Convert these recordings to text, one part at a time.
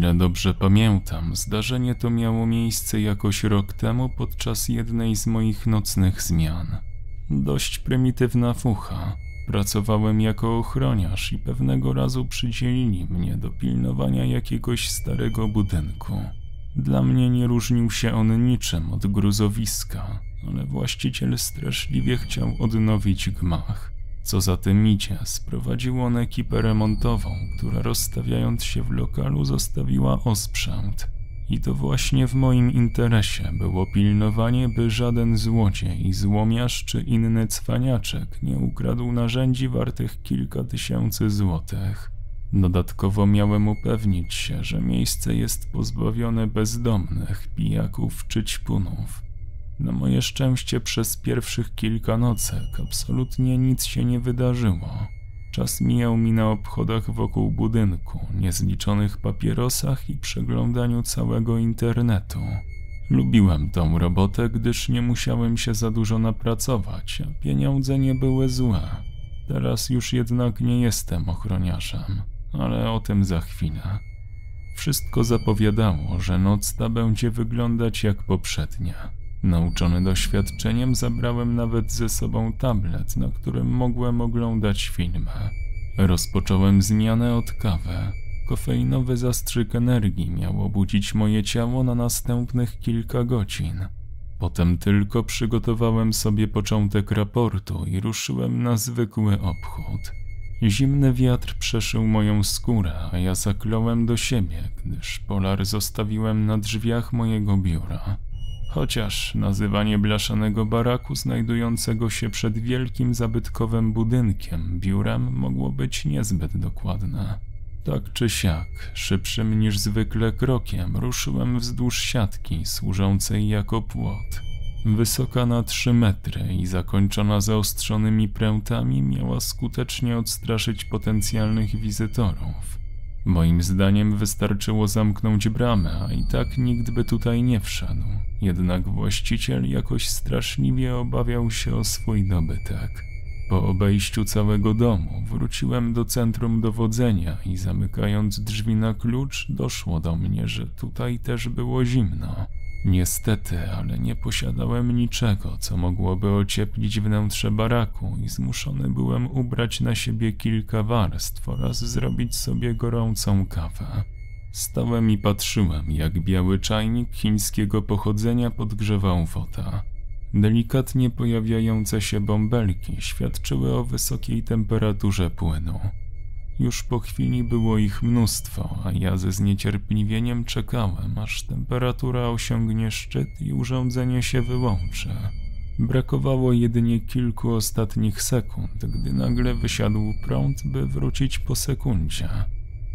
ile dobrze pamiętam, zdarzenie to miało miejsce jakoś rok temu podczas jednej z moich nocnych zmian. Dość prymitywna fucha. Pracowałem jako ochroniarz i pewnego razu przydzielili mnie do pilnowania jakiegoś starego budynku. Dla mnie nie różnił się on niczym od gruzowiska, ale właściciel straszliwie chciał odnowić gmach. Co za tym idzie, sprowadził on ekipę remontową, która rozstawiając się w lokalu zostawiła osprzęt. I to właśnie w moim interesie było pilnowanie, by żaden złodziej, złomiarz czy inny cwaniaczek nie ukradł narzędzi wartych kilka tysięcy złotych. Dodatkowo miałem upewnić się, że miejsce jest pozbawione bezdomnych, pijaków czy ćpunów. Na moje szczęście przez pierwszych kilka nocek absolutnie nic się nie wydarzyło. Czas mijał mi na obchodach wokół budynku, niezliczonych papierosach i przeglądaniu całego internetu. Lubiłem tą robotę, gdyż nie musiałem się za dużo napracować, a pieniądze nie były złe. Teraz już jednak nie jestem ochroniarzem, ale o tym za chwilę. Wszystko zapowiadało, że noc ta będzie wyglądać jak poprzednia. Nauczony doświadczeniem zabrałem nawet ze sobą tablet, na którym mogłem oglądać filmy. Rozpocząłem zmianę od kawy. Kofeinowy zastrzyk energii miał obudzić moje ciało na następnych kilka godzin. Potem tylko przygotowałem sobie początek raportu i ruszyłem na zwykły obchód. Zimny wiatr przeszył moją skórę, a ja zakląłem do siebie, gdyż polar zostawiłem na drzwiach mojego biura. Chociaż nazywanie blaszanego baraku znajdującego się przed wielkim zabytkowym budynkiem biurem mogło być niezbyt dokładne. Tak czy siak, szybszym niż zwykle krokiem ruszyłem wzdłuż siatki służącej jako płot. Wysoka na trzy metry i zakończona zaostrzonymi prętami miała skutecznie odstraszyć potencjalnych wizytorów. Moim zdaniem wystarczyło zamknąć bramę, a i tak nikt by tutaj nie wszedł. Jednak właściciel jakoś straszliwie obawiał się o swój dobytek. Po obejściu całego domu wróciłem do centrum dowodzenia i zamykając drzwi na klucz, doszło do mnie, że tutaj też było zimno. Niestety, ale nie posiadałem niczego, co mogłoby ocieplić wnętrze baraku i zmuszony byłem ubrać na siebie kilka warstw oraz zrobić sobie gorącą kawę. Stałem i patrzyłem, jak biały czajnik chińskiego pochodzenia podgrzewał woda. Delikatnie pojawiające się bąbelki świadczyły o wysokiej temperaturze płynu. Już po chwili było ich mnóstwo, a ja ze zniecierpliwieniem czekałem, aż temperatura osiągnie szczyt i urządzenie się wyłączy. Brakowało jedynie kilku ostatnich sekund, gdy nagle wysiadł prąd, by wrócić po sekundzie.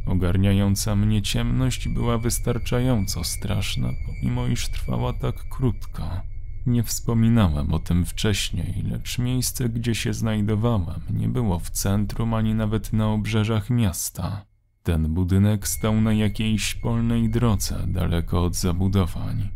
Ogarniająca mnie ciemność była wystarczająco straszna, pomimo iż trwała tak krótko. Nie wspominałem o tym wcześniej, lecz miejsce, gdzie się znajdowałem, nie było w centrum ani nawet na obrzeżach miasta. Ten budynek stał na jakiejś polnej drodze, daleko od zabudowań.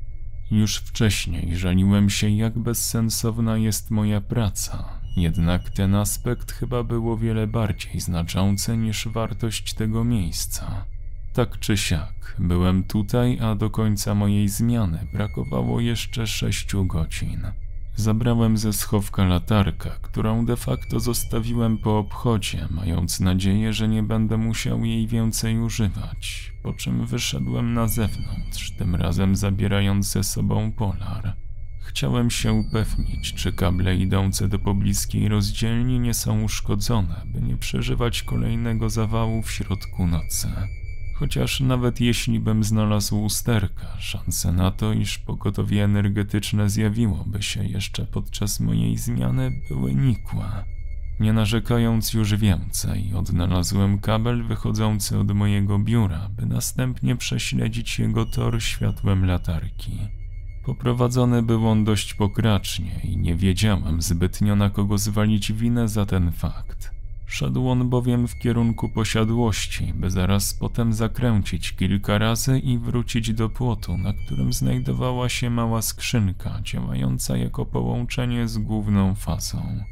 Już wcześniej żaliłem się, jak bezsensowna jest moja praca, jednak ten aspekt chyba był o wiele bardziej znaczący niż wartość tego miejsca. Tak czy siak, byłem tutaj, a do końca mojej zmiany brakowało jeszcze sześciu godzin. Zabrałem ze schowka latarkę, którą de facto zostawiłem po obchodzie, mając nadzieję, że nie będę musiał jej więcej używać, po czym wyszedłem na zewnątrz, tym razem zabierając ze sobą polar. Chciałem się upewnić, czy kable idące do pobliskiej rozdzielni nie są uszkodzone, by nie przeżywać kolejnego zawału w środku nocy. Chociaż nawet jeśli bym znalazł usterka, szanse na to, iż pogotowie energetyczne zjawiłoby się jeszcze podczas mojej zmiany, były nikłe. Nie narzekając już więcej, odnalazłem kabel wychodzący od mojego biura, by następnie prześledzić jego tor światłem latarki. Poprowadzony był on dość pokracznie i nie wiedziałem zbytnio na kogo zwalić winę za ten fakt. Szedł on bowiem w kierunku posiadłości, by zaraz potem zakręcić kilka razy i wrócić do płotu, na którym znajdowała się mała skrzynka, działająca jako połączenie z główną fazą.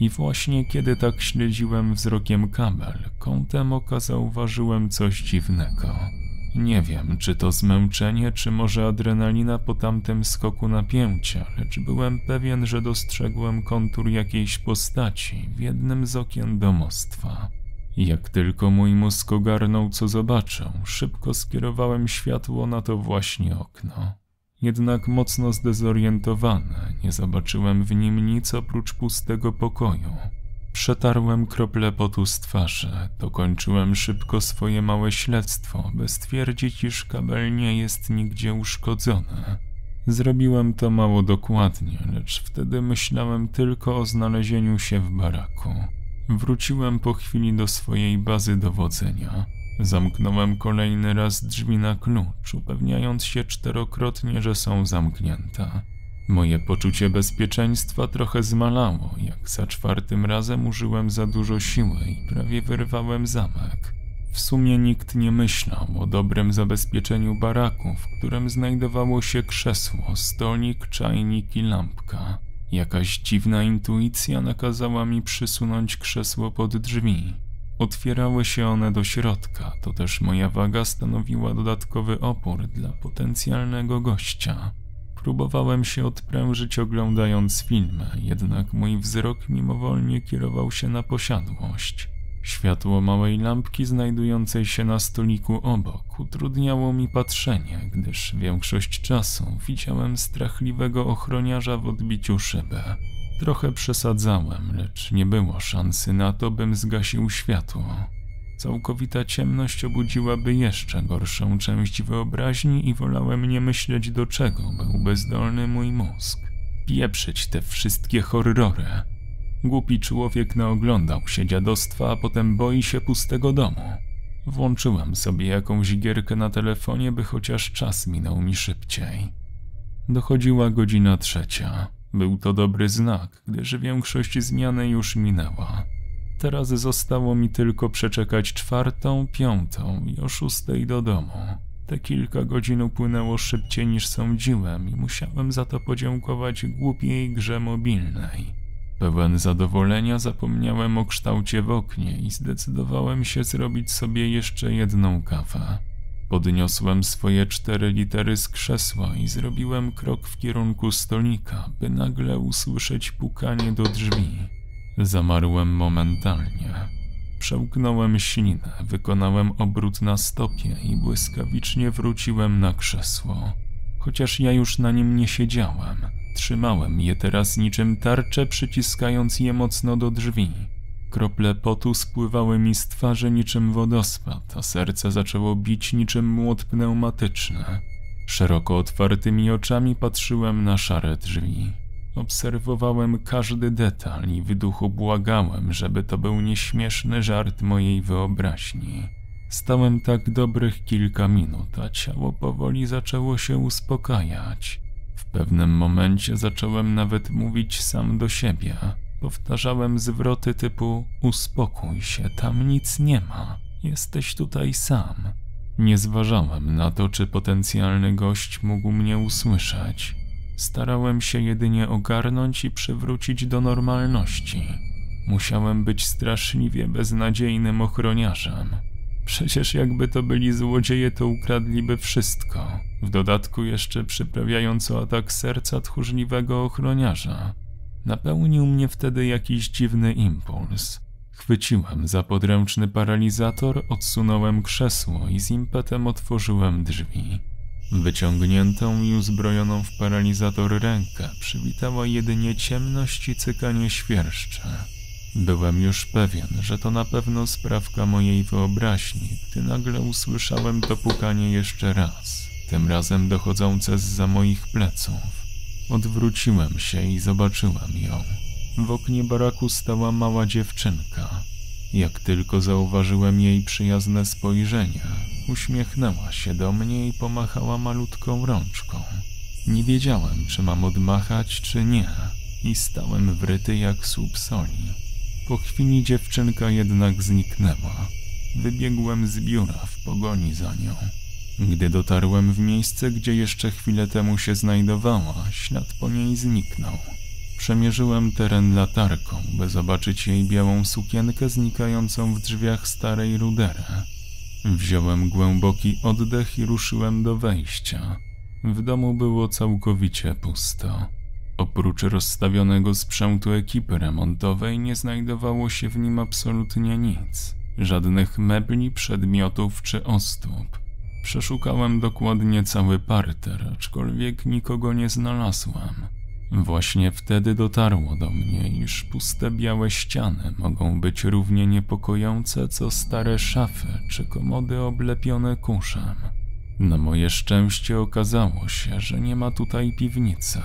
I właśnie kiedy tak śledziłem wzrokiem kabel, kątem oka zauważyłem coś dziwnego. Nie wiem, czy to zmęczenie, czy może adrenalina po tamtym skoku napięcia, lecz byłem pewien, że dostrzegłem kontur jakiejś postaci w jednym z okien domostwa. Jak tylko mój mózg ogarnął, co zobaczę, szybko skierowałem światło na to właśnie okno. Jednak mocno zdezorientowany, nie zobaczyłem w nim nic oprócz pustego pokoju. Przetarłem krople potu z twarzy, dokończyłem szybko swoje małe śledztwo, by stwierdzić, iż kabel nie jest nigdzie uszkodzony. Zrobiłem to mało dokładnie, lecz wtedy myślałem tylko o znalezieniu się w baraku. Wróciłem po chwili do swojej bazy dowodzenia. Zamknąłem kolejny raz drzwi na klucz, upewniając się czterokrotnie, że są zamknięte. Moje poczucie bezpieczeństwa trochę zmalało, jak za czwartym razem użyłem za dużo siły i prawie wyrwałem zamek. W sumie nikt nie myślał o dobrym zabezpieczeniu baraku, w którym znajdowało się krzesło, stolik, czajnik i lampka. Jakaś dziwna intuicja nakazała mi przysunąć krzesło pod drzwi. Otwierały się one do środka, to też moja waga stanowiła dodatkowy opór dla potencjalnego gościa. Próbowałem się odprężyć oglądając filmy, jednak mój wzrok mimowolnie kierował się na posiadłość. Światło małej lampki znajdującej się na stoliku obok utrudniało mi patrzenie, gdyż większość czasu widziałem strachliwego ochroniarza w odbiciu szyby. Trochę przesadzałem, lecz nie było szansy na to, bym zgasił światło. Całkowita ciemność obudziłaby jeszcze gorszą część wyobraźni i wolałem nie myśleć do czego był bezdolny mój mózg. Pieprzyć te wszystkie horrory. Głupi człowiek naoglądał się dziadostwa, a potem boi się pustego domu. Włączyłem sobie jakąś gierkę na telefonie, by chociaż czas minął mi szybciej. Dochodziła godzina trzecia. Był to dobry znak, gdyż większość zmiany już minęła. Teraz zostało mi tylko przeczekać czwartą, piątą i o szóstej do domu. Te kilka godzin upłynęło szybciej niż sądziłem i musiałem za to podziękować głupiej grze mobilnej. Pełen zadowolenia zapomniałem o kształcie w oknie i zdecydowałem się zrobić sobie jeszcze jedną kawę. Podniosłem swoje cztery litery z krzesła i zrobiłem krok w kierunku stolika, by nagle usłyszeć pukanie do drzwi. Zamarłem momentalnie. Przełknąłem ślinę, wykonałem obrót na stopie i błyskawicznie wróciłem na krzesło. Chociaż ja już na nim nie siedziałem, trzymałem je teraz niczym tarczę, przyciskając je mocno do drzwi. Krople potu spływały mi z twarzy niczym wodospad, a serce zaczęło bić niczym młot pneumatyczny. Szeroko otwartymi oczami patrzyłem na szare drzwi. Obserwowałem każdy detal i w duchu błagałem, żeby to był nieśmieszny żart mojej wyobraźni. Stałem tak dobrych kilka minut, a ciało powoli zaczęło się uspokajać. W pewnym momencie zacząłem nawet mówić sam do siebie. Powtarzałem zwroty typu: Uspokój się, tam nic nie ma, jesteś tutaj sam. Nie zważałem na to, czy potencjalny gość mógł mnie usłyszeć. Starałem się jedynie ogarnąć i przywrócić do normalności. Musiałem być straszliwie beznadziejnym ochroniarzem. Przecież jakby to byli złodzieje, to ukradliby wszystko. W dodatku jeszcze przyprawiając o atak serca tchórzliwego ochroniarza. Napełnił mnie wtedy jakiś dziwny impuls. Chwyciłem za podręczny paralizator, odsunąłem krzesło i z impetem otworzyłem drzwi. Wyciągniętą i uzbrojoną w paralizator rękę przywitała jedynie ciemność i cykanie świerszcze. Byłem już pewien, że to na pewno sprawka mojej wyobraźni, gdy nagle usłyszałem to pukanie jeszcze raz, tym razem dochodzące z za moich pleców. Odwróciłem się i zobaczyłem ją. W oknie baraku stała mała dziewczynka. Jak tylko zauważyłem jej przyjazne spojrzenie, uśmiechnęła się do mnie i pomachała malutką rączką. Nie wiedziałem, czy mam odmachać, czy nie, i stałem wryty jak słup soli. Po chwili dziewczynka jednak zniknęła. Wybiegłem z biura w pogoni za nią. Gdy dotarłem w miejsce, gdzie jeszcze chwilę temu się znajdowała, ślad po niej zniknął. Przemierzyłem teren latarką, by zobaczyć jej białą sukienkę znikającą w drzwiach starej rudery. Wziąłem głęboki oddech i ruszyłem do wejścia. W domu było całkowicie pusto. Oprócz rozstawionego sprzętu ekipy remontowej nie znajdowało się w nim absolutnie nic. Żadnych mebli, przedmiotów czy ozdób. Przeszukałem dokładnie cały parter, aczkolwiek nikogo nie znalazłem. Właśnie wtedy dotarło do mnie, iż puste białe ściany mogą być równie niepokojące co stare szafy czy komody oblepione kurzem. Na moje szczęście okazało się, że nie ma tutaj piwnicy.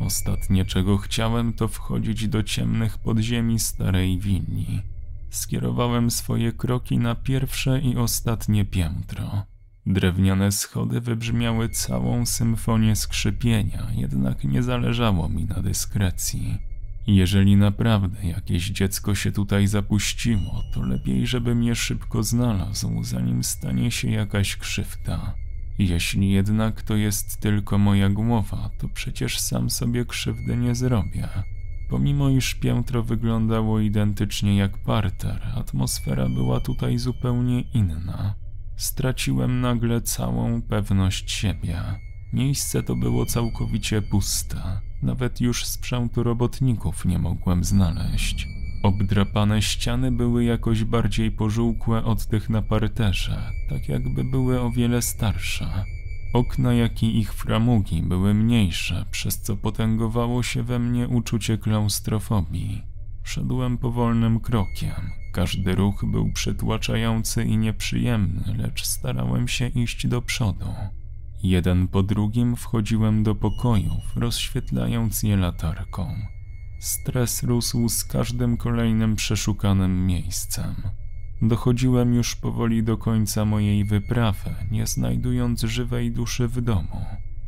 Ostatnie czego chciałem to wchodzić do ciemnych podziemi starej willi. Skierowałem swoje kroki na pierwsze i ostatnie piętro. Drewniane schody wybrzmiały całą symfonię skrzypienia, jednak nie zależało mi na dyskrecji. Jeżeli naprawdę jakieś dziecko się tutaj zapuściło, to lepiej, żebym je szybko znalazł, zanim stanie się jakaś krzywda. Jeśli jednak to jest tylko moja głowa, to przecież sam sobie krzywdy nie zrobię. Pomimo iż piętro wyglądało identycznie jak parter, atmosfera była tutaj zupełnie inna. Straciłem nagle całą pewność siebie. Miejsce to było całkowicie puste. Nawet już sprzętu robotników nie mogłem znaleźć. Obdrapane ściany były jakoś bardziej pożółkłe od tych na parterze, tak jakby były o wiele starsze. Okna, jak i ich framugi były mniejsze, przez co potęgowało się we mnie uczucie klaustrofobii. Szedłem powolnym krokiem. Każdy ruch był przytłaczający i nieprzyjemny, lecz starałem się iść do przodu. Jeden po drugim wchodziłem do pokojów, rozświetlając je latarką. Stres rósł z każdym kolejnym przeszukanym miejscem. Dochodziłem już powoli do końca mojej wyprawy, nie znajdując żywej duszy w domu.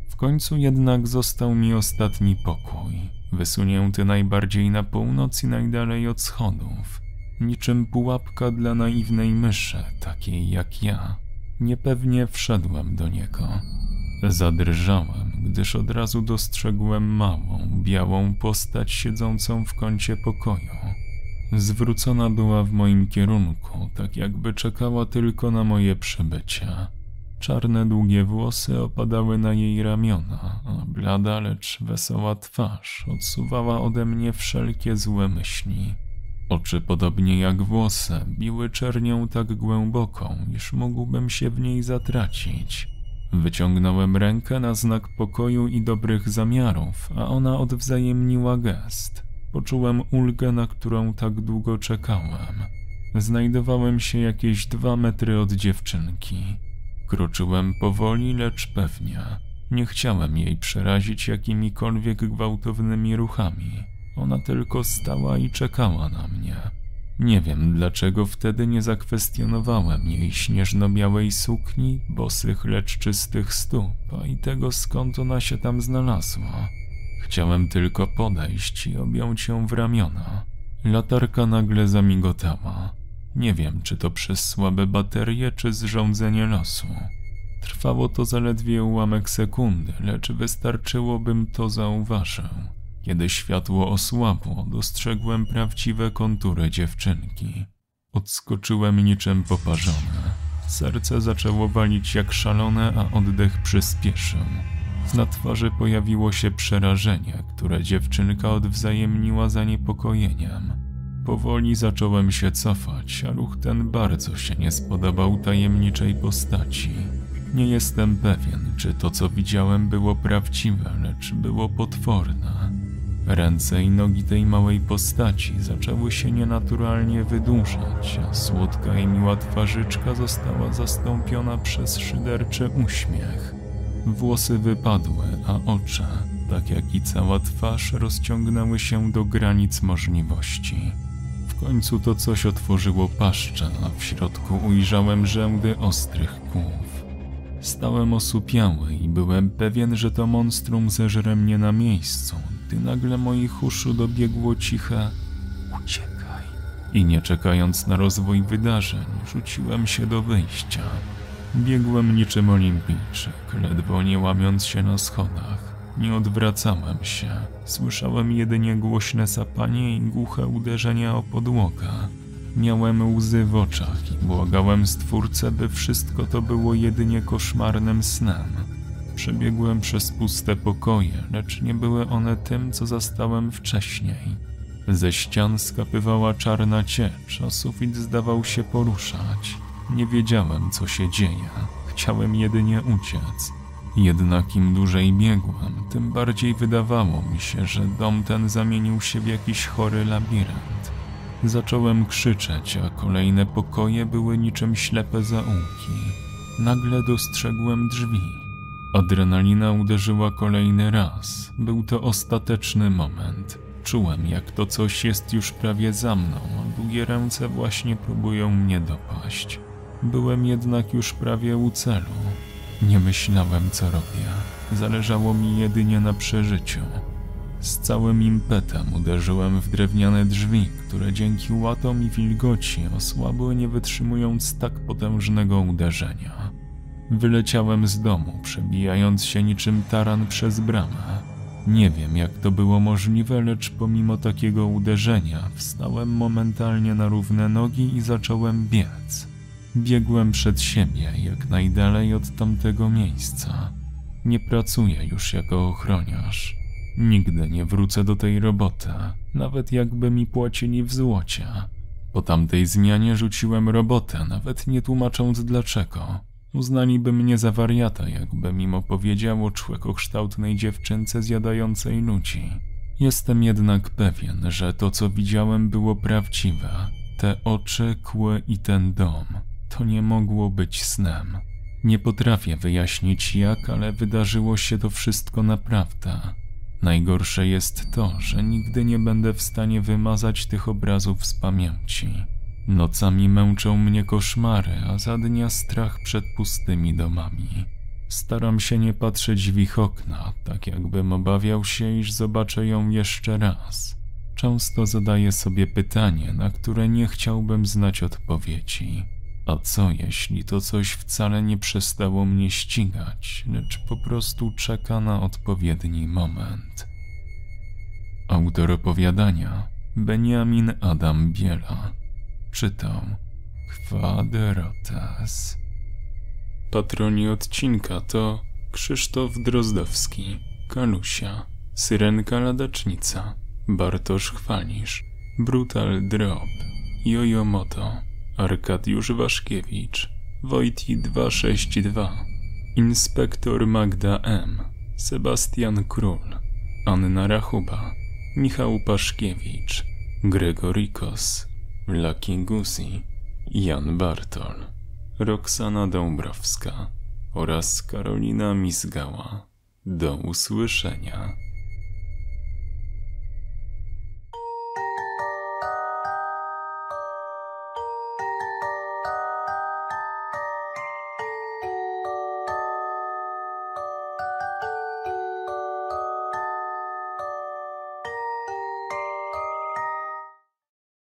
W końcu jednak został mi ostatni pokój, wysunięty najbardziej na północ i najdalej od schodów. Niczym pułapka dla naiwnej myszy, takiej jak ja. Niepewnie wszedłem do niego. Zadrżałem, gdyż od razu dostrzegłem małą, białą postać siedzącą w kącie pokoju. Zwrócona była w moim kierunku, tak jakby czekała tylko na moje przybycie. Czarne, długie włosy opadały na jej ramiona, a blada, lecz wesoła twarz odsuwała ode mnie wszelkie złe myśli. Oczy, podobnie jak włosy, biły czernią tak głęboką, iż mógłbym się w niej zatracić. Wyciągnąłem rękę na znak pokoju i dobrych zamiarów, a ona odwzajemniła gest. Poczułem ulgę, na którą tak długo czekałem. Znajdowałem się jakieś dwa metry od dziewczynki. Kroczyłem powoli, lecz pewnie. Nie chciałem jej przerazić jakimikolwiek gwałtownymi ruchami. Ona tylko stała i czekała na mnie. Nie wiem, dlaczego wtedy nie zakwestionowałem jej śnieżno-białej sukni, bosych, lecz czystych stóp, a i tego skąd ona się tam znalazła. Chciałem tylko podejść i objąć ją w ramiona. Latarka nagle zamigotała. Nie wiem, czy to przez słabe baterie, czy zrządzenie losu. Trwało to zaledwie ułamek sekundy, lecz wystarczyło, bym to zauważył. Kiedy światło osłabło, dostrzegłem prawdziwe kontury dziewczynki. Odskoczyłem niczym poparzone. Serce zaczęło walić jak szalone, a oddech przyspieszył. Na twarzy pojawiło się przerażenie, które dziewczynka odwzajemniła zaniepokojeniem. Powoli zacząłem się cofać, a ruch ten bardzo się nie spodobał tajemniczej postaci. Nie jestem pewien, czy to co widziałem było prawdziwe, lecz było potworne. Ręce i nogi tej małej postaci zaczęły się nienaturalnie wydłużać, a słodka i miła twarzyczka została zastąpiona przez szyderczy uśmiech. Włosy wypadły, a oczy, tak jak i cała twarz, rozciągnęły się do granic możliwości. W końcu to coś otworzyło paszczę, a w środku ujrzałem rzędy ostrych kłów. Stałem osłupiały i byłem pewien, że to monstrum zeżre mnie na miejscu, gdy nagle moich uszu dobiegło ciche uciekaj. I nie czekając na rozwój wydarzeń, rzuciłem się do wyjścia. Biegłem niczym olimpijczyk, ledwo nie łamiąc się na schodach. Nie odwracałem się. Słyszałem jedynie głośne sapanie i głuche uderzenia o podłogę. Miałem łzy w oczach i błagałem Stwórcę, by wszystko to było jedynie koszmarnym snem. Przebiegłem przez puste pokoje, lecz nie były one tym, co zastałem wcześniej. Ze ścian skapywała czarna ciecz, a sufit zdawał się poruszać. Nie wiedziałem, co się dzieje. Chciałem jedynie uciec. Jednak im dłużej biegłem, tym bardziej wydawało mi się, że dom ten zamienił się w jakiś chory labirynt. Zacząłem krzyczeć, a kolejne pokoje były niczym ślepe zaułki. Nagle dostrzegłem drzwi. Adrenalina uderzyła kolejny raz. Był to ostateczny moment. Czułem, jak to coś jest już prawie za mną, a długie ręce właśnie próbują mnie dopaść. Byłem jednak już prawie u celu. Nie myślałem, co robię. Zależało mi jedynie na przeżyciu. Z całym impetem uderzyłem w drewniane drzwi, które dzięki łatom i wilgoci osłabły, nie wytrzymując tak potężnego uderzenia. Wyleciałem z domu, przebijając się niczym taran przez bramę. Nie wiem, jak to było możliwe, lecz pomimo takiego uderzenia wstałem momentalnie na równe nogi i zacząłem biec. Biegłem przed siebie jak najdalej od tamtego miejsca. Nie pracuję już jako ochroniarz. Nigdy nie wrócę do tej roboty, nawet jakby mi płacili w złocie. Po tamtej zmianie rzuciłem robotę, nawet nie tłumacząc dlaczego. Uznaliby mnie za wariata, jakby im opowiedziało człekokształtnej dziewczynce zjadającej ludzi. Jestem jednak pewien, że to co widziałem było prawdziwe. Te oczy, kły i ten dom. To nie mogło być snem. Nie potrafię wyjaśnić jak, ale wydarzyło się to wszystko naprawdę. Najgorsze jest to, że nigdy nie będę w stanie wymazać tych obrazów z pamięci. Nocami męczą mnie koszmary, a za dnia strach przed pustymi domami. Staram się nie patrzeć w ich okna, tak jakbym obawiał się, iż zobaczę ją jeszcze raz. Często zadaję sobie pytanie, na które nie chciałbym znać odpowiedzi. A co jeśli to coś wcale nie przestało mnie ścigać, lecz po prostu czeka na odpowiedni moment? Autor opowiadania Benjamin Adam Biela czytał Kwaderotas. Patroni odcinka to Krzysztof Drozdowski, Kalusia, Syrenka Ladacznica, Bartosz Chwalisz, Brutal Drop, Jojo Moto, Arkadiusz Waszkiewicz, Wojti 262, Inspektor Magda M, Sebastian Król, Anna Rachuba, Michał Paszkiewicz, Gregorikos, Lucky Gusi, Jan Bartol, Roxana Dąbrowska oraz Karolina Mizgała. Do usłyszenia.